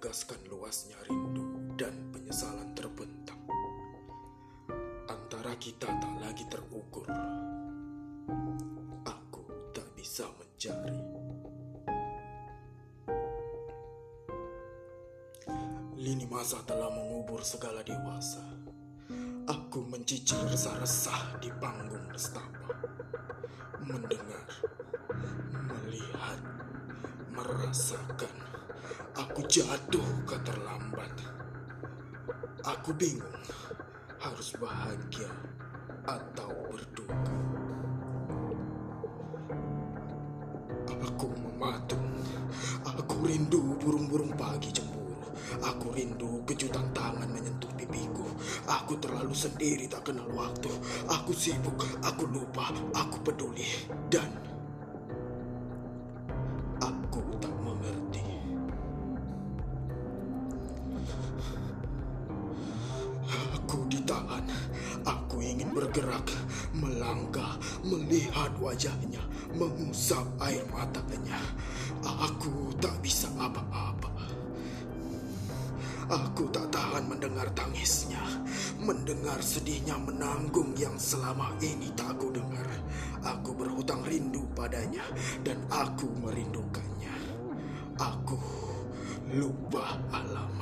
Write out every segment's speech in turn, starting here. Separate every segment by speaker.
Speaker 1: menegaskan luasnya rindu dan penyesalan terbentang. Antara kita tak lagi terukur. Aku tak bisa mencari. Lini masa telah mengubur segala dewasa. Aku mencicil resah-resah di panggung nestapa. Mendengar, melihat, merasakan. Aku jatuh ke terlambat. Aku bingung harus bahagia atau berduka. Aku mematung. Aku rindu burung-burung pagi cemburu. Aku rindu kejutan tangan menyentuh pipiku. Aku terlalu sendiri tak kenal waktu. Aku sibuk, aku lupa, aku peduli. Dan aku tak Aku ditahan. Aku ingin bergerak, melangkah, melihat wajahnya, mengusap air matanya. Aku tak bisa apa-apa. Aku tak tahan mendengar tangisnya, mendengar sedihnya menanggung yang selama ini tak aku dengar. Aku berhutang rindu padanya dan aku merindukannya. Aku lupa alamat.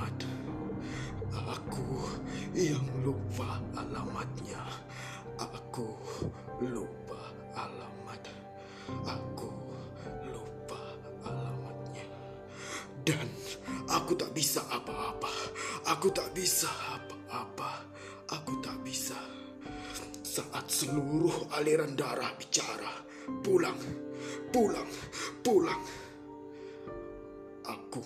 Speaker 1: Yang lupa alamatnya. Aku lupa alamat. Aku lupa alamatnya. Dan aku tak bisa apa-apa. Aku tak bisa apa-apa. Aku tak bisa. Saat seluruh aliran darah bicara, pulang, pulang, pulang. Aku